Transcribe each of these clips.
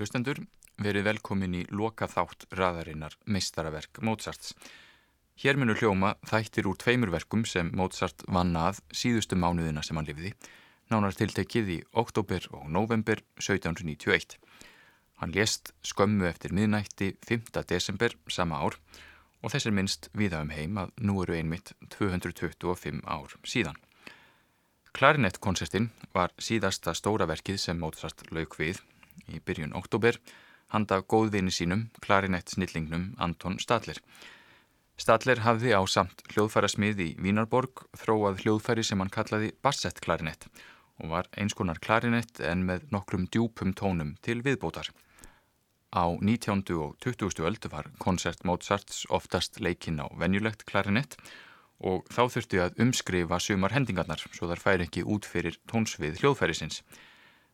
hlustendur, verið velkomin í loka þátt raðarinnar meistaraverk Mozarts. Hér munur hljóma þættir úr tveimur verkum sem Mozart vann að síðustu mánuðina sem hann lifiði, nánar tiltekið í oktober og november 1791. Hann lést skömmu eftir miðnætti 5. desember sama ár og þess er minnst viða um heim að nú eru einmitt 225 ár síðan. Klarinettkonsertin var síðasta stóra verkið sem Mozart lauk við í byrjun oktober handa góðvini sínum, klarinett snillingnum Anton Stadler. Stadler hafði á samt hljóðfærasmið í Vínarborg þróað hljóðfæri sem hann kallaði bassettklarinett og var einskonar klarinett en með nokkrum djúpum tónum til viðbótar. Á 19. og 20. öld var koncert Mozarts oftast leikinn á venjulegt klarinett og þá þurftu að umskrifa sumar hendingarnar svo þar fær ekki út fyrir tónsvið hljóðfærisins.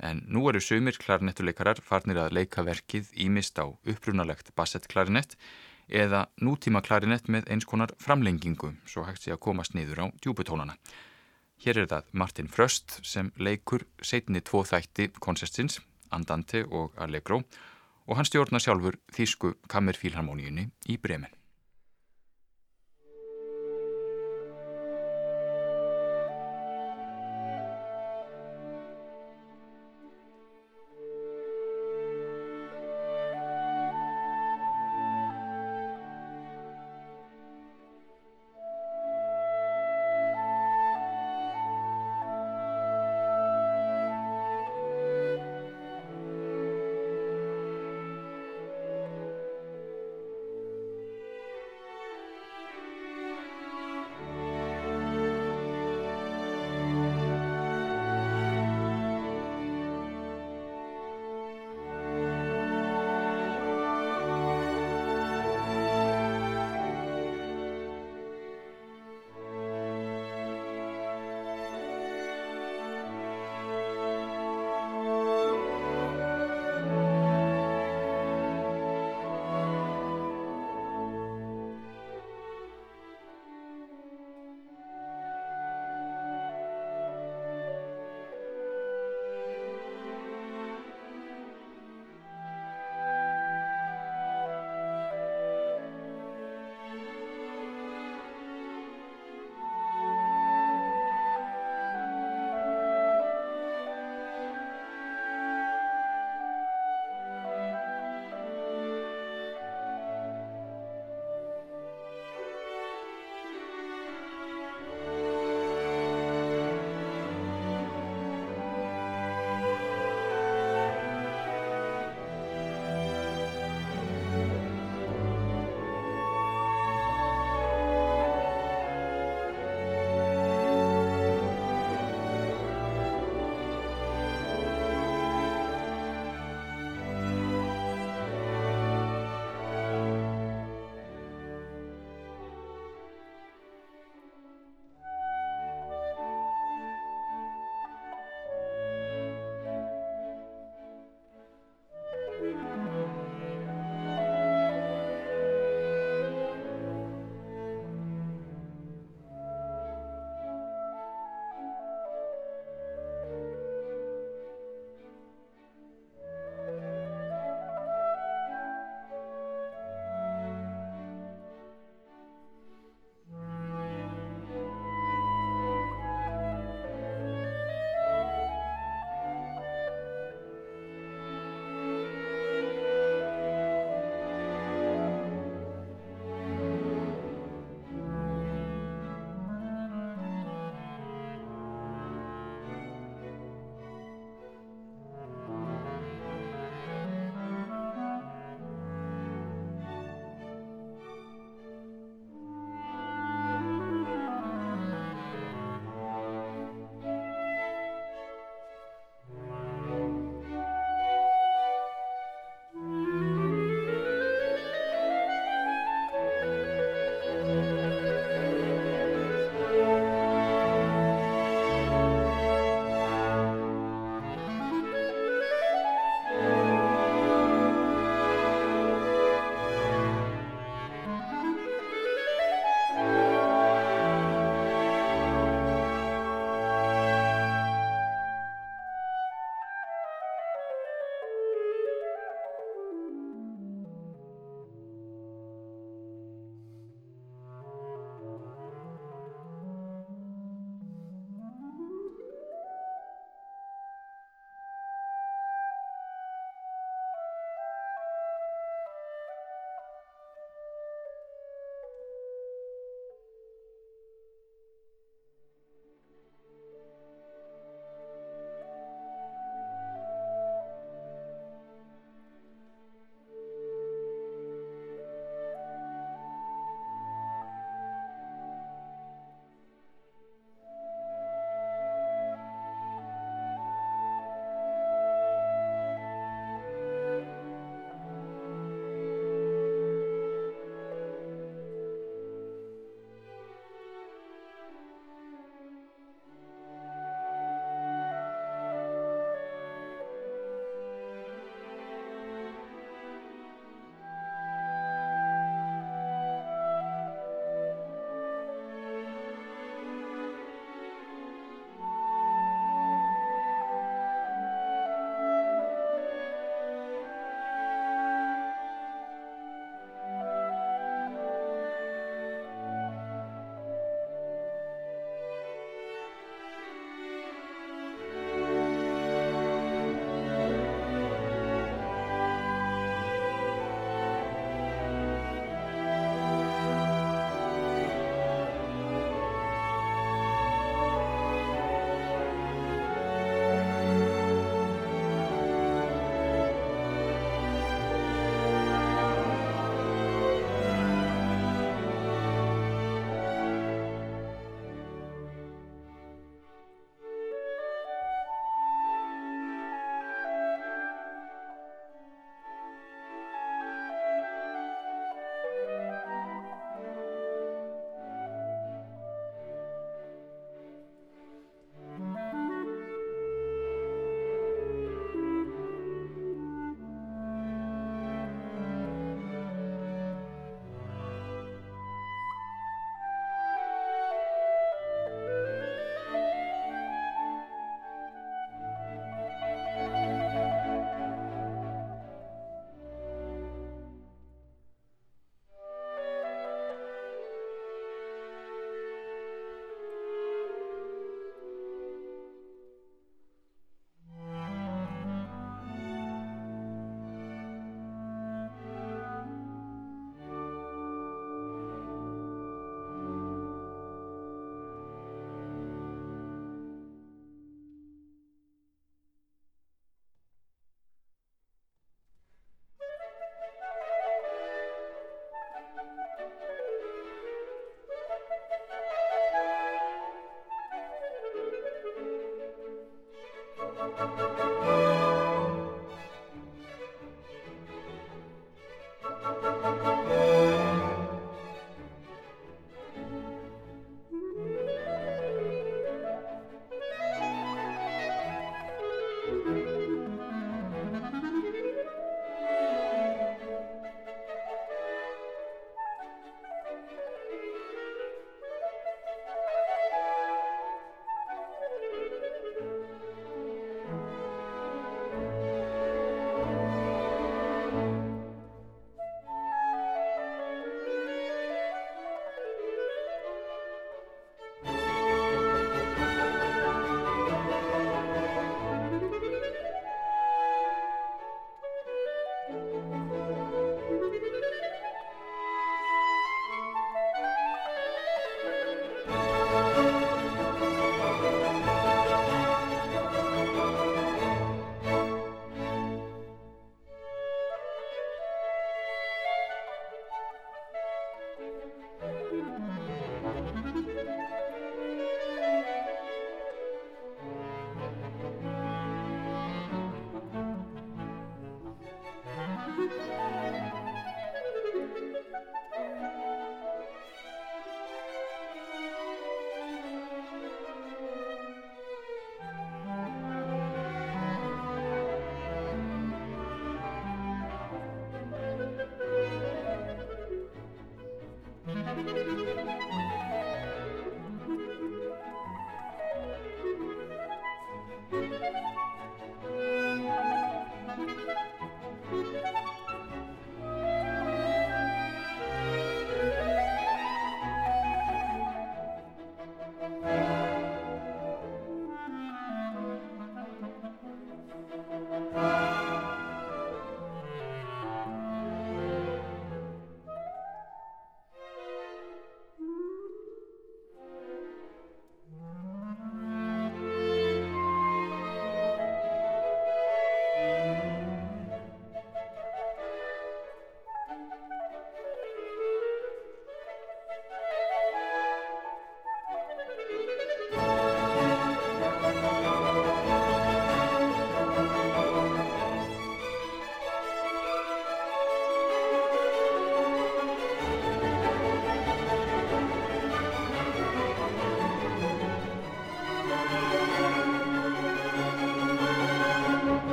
En nú eru sumir klarinettuleikarar farnir að leika verkið ímist á upprunalegt bassettklarinett eða nútíma klarinett með eins konar framlengingu svo hægt sé að komast niður á djúbutónana. Hér er það Martin Fröst sem leikur setni tvo þætti konsertins, Andante og Allegro og hann stjórna sjálfur Þísku Kammerfílharmoníunni í Bremen.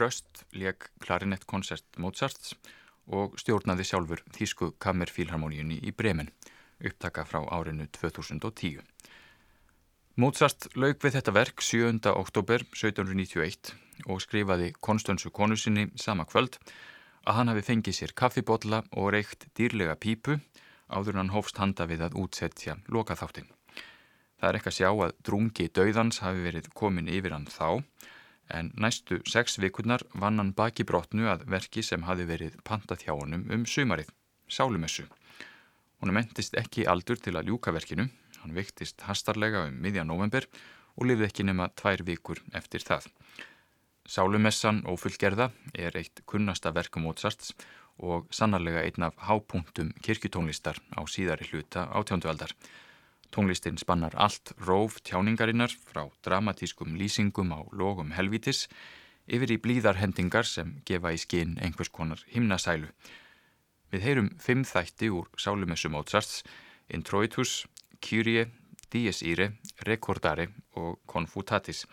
Fröst leik klarinettkoncert Mozarts og stjórnaði sjálfur Þísku Kammerfílharmoníunni í Bremen, upptaka frá árinu 2010. Mozart lauk við þetta verk 7. oktober 1791 og skrifaði Konstansu konu sinni sama kvöld að hann hafi fengið sér kaffibotla og reykt dýrlega pípu áður hann hófst handa við að útsetja lokaþáttin. Það er ekki að sjá að drungi döðans hafi verið komin yfir hann þá en næstu sex vikurnar vann hann baki brotnu að verki sem hafi verið pantað hjá honum um sumarið, sálumessu. Hún mentist ekki aldur til að ljúka verkinu, hann viktist hastarlega um miðja november og lifði ekki nema tvær vikur eftir það. Sálumessan og fullgerða er eitt kunnasta verkum Mozarts og sannarlega einn af hápunktum kirkutónlistar á síðari hluta átjóndualdar. Tónlistin spannar allt róf tjáningarinnar frá dramatískum lýsingum á logum helvítis yfir í blíðarhendingar sem gefa í skinn einhvers konar himnasælu. Við heyrum fimm þætti úr Sálumessu Mozarts, Introitus, Kyrie, Dies Ire, Recordare og Confutatis.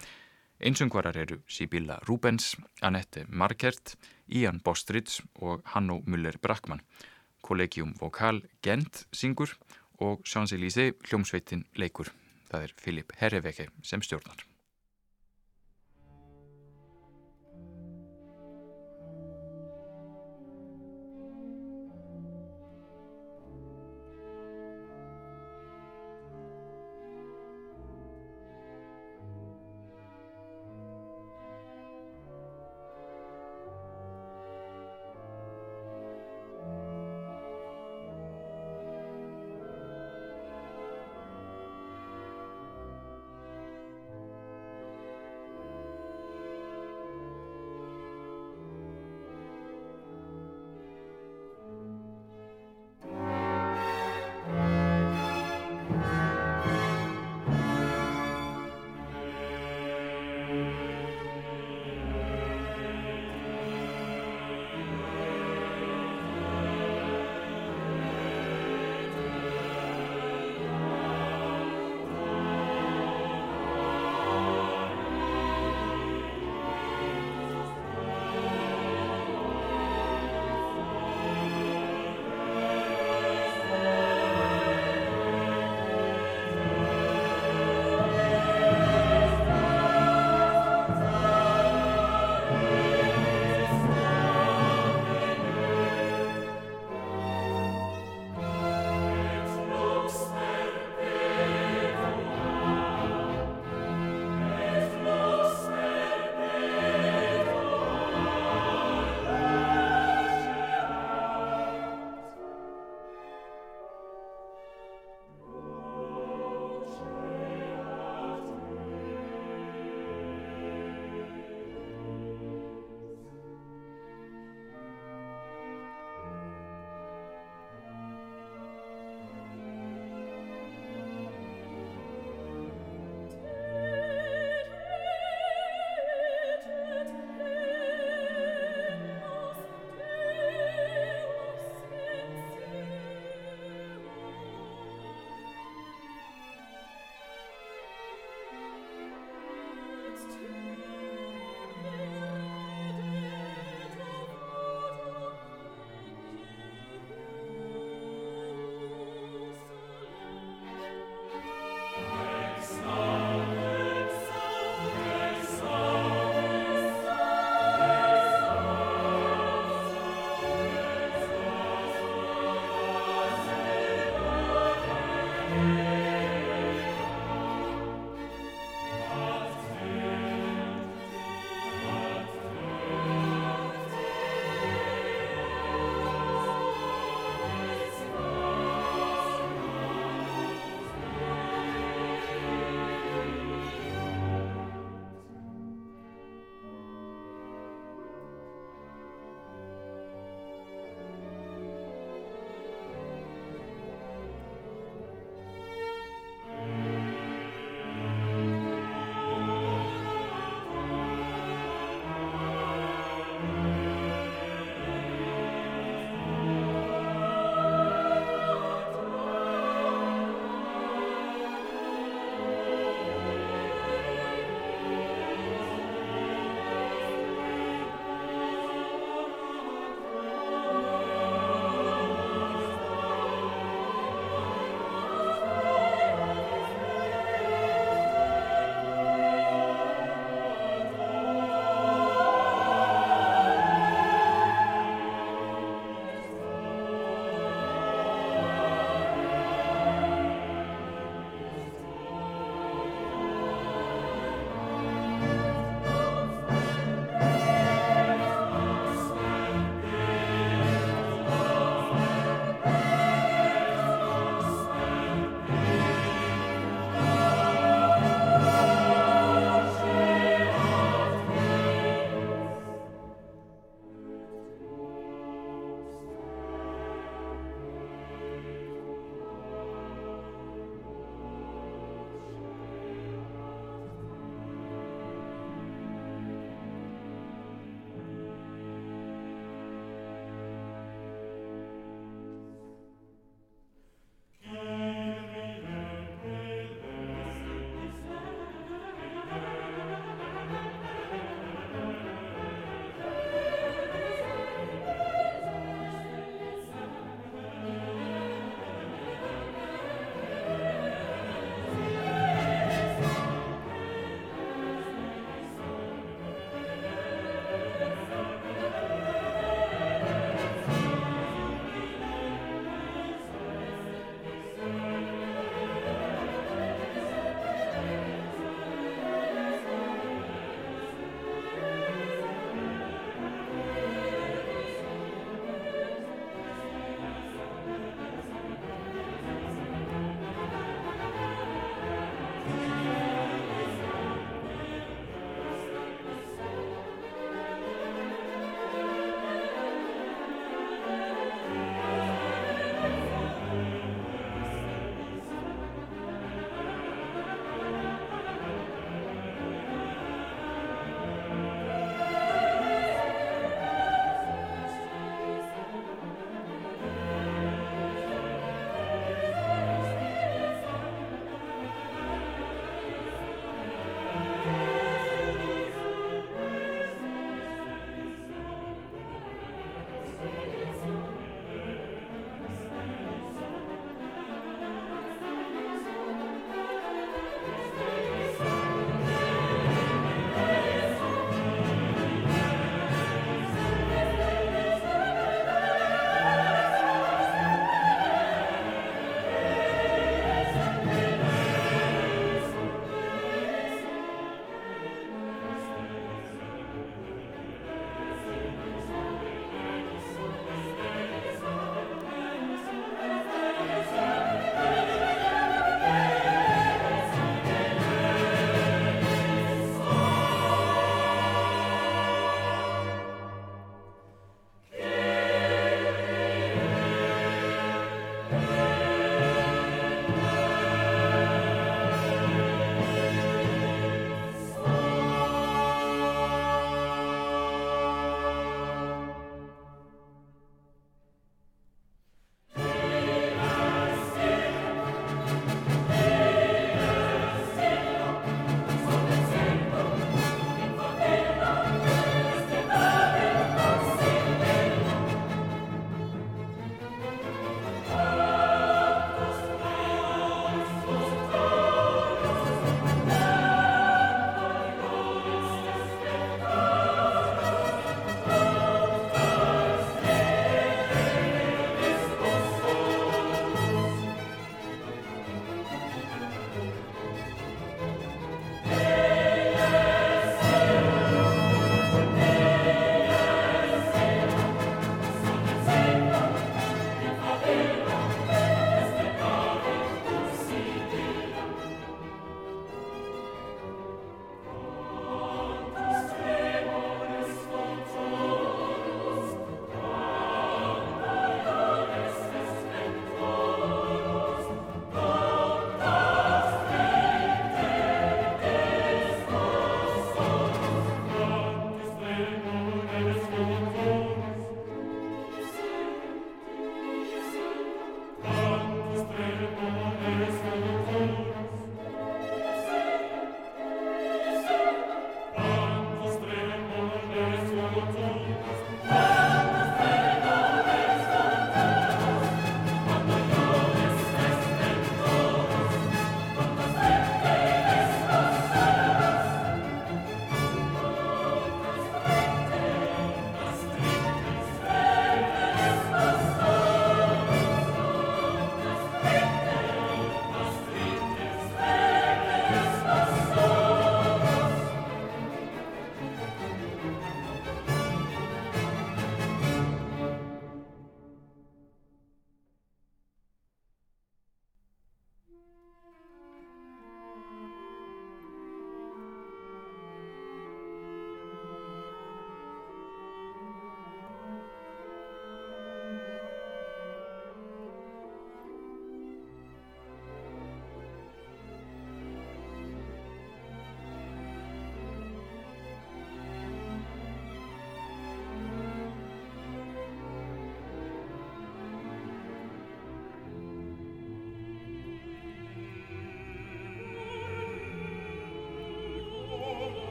Einsungvarar eru Sibilla Rubens, Annette Markert, Ian Bostridge og Hanno Müller-Brackmann. Collegium Vocal Gent syngur og Champs-Élysées hljómsveitin leikur. Það er Filip Herreveke sem stjórnar.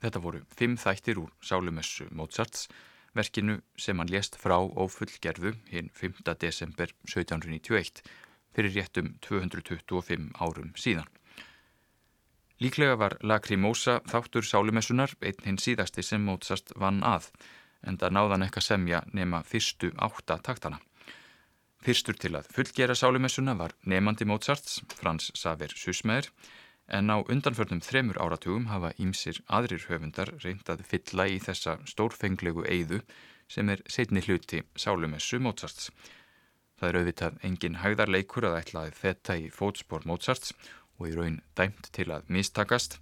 Þetta voru fimm þættir úr Sálumessu Mozarts, verkinu sem hann lést frá og fullgerðu hinn 5. desember 1791 fyrir réttum 225 árum síðan. Líklega var Lacrimosa þáttur Sálumessunar einn hinn síðasti sem Mozart vann að, en það náðan eitthvað semja nema fyrstu átta taktana. Fyrstur til að fullgera Sálumessuna var nefandi Mozarts, Frans Saver Susmeir, en á undanförnum þremur áratugum hafa ímsir aðrir höfundar reynd að fylla í þessa stórfenglegu eiðu sem er setni hluti sálumessu Mozarts. Það er auðvitað engin hægðarleikur að ætlaði þetta í fótspór Mozarts og í raun dæmt til að mistakast,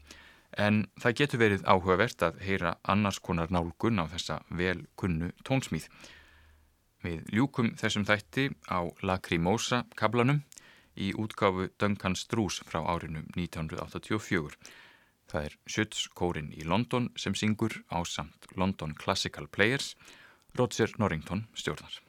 en það getur verið áhugavert að heyra annars konar nálgun á þessa vel kunnu tónsmíð. Við ljúkum þessum þætti á Lacrimosa kablanum í útgáfu Duncan Strús frá árinu 1984. Það er Schütz-kórin í London sem syngur á samt London Classical Players, Roger Norrington stjórnar.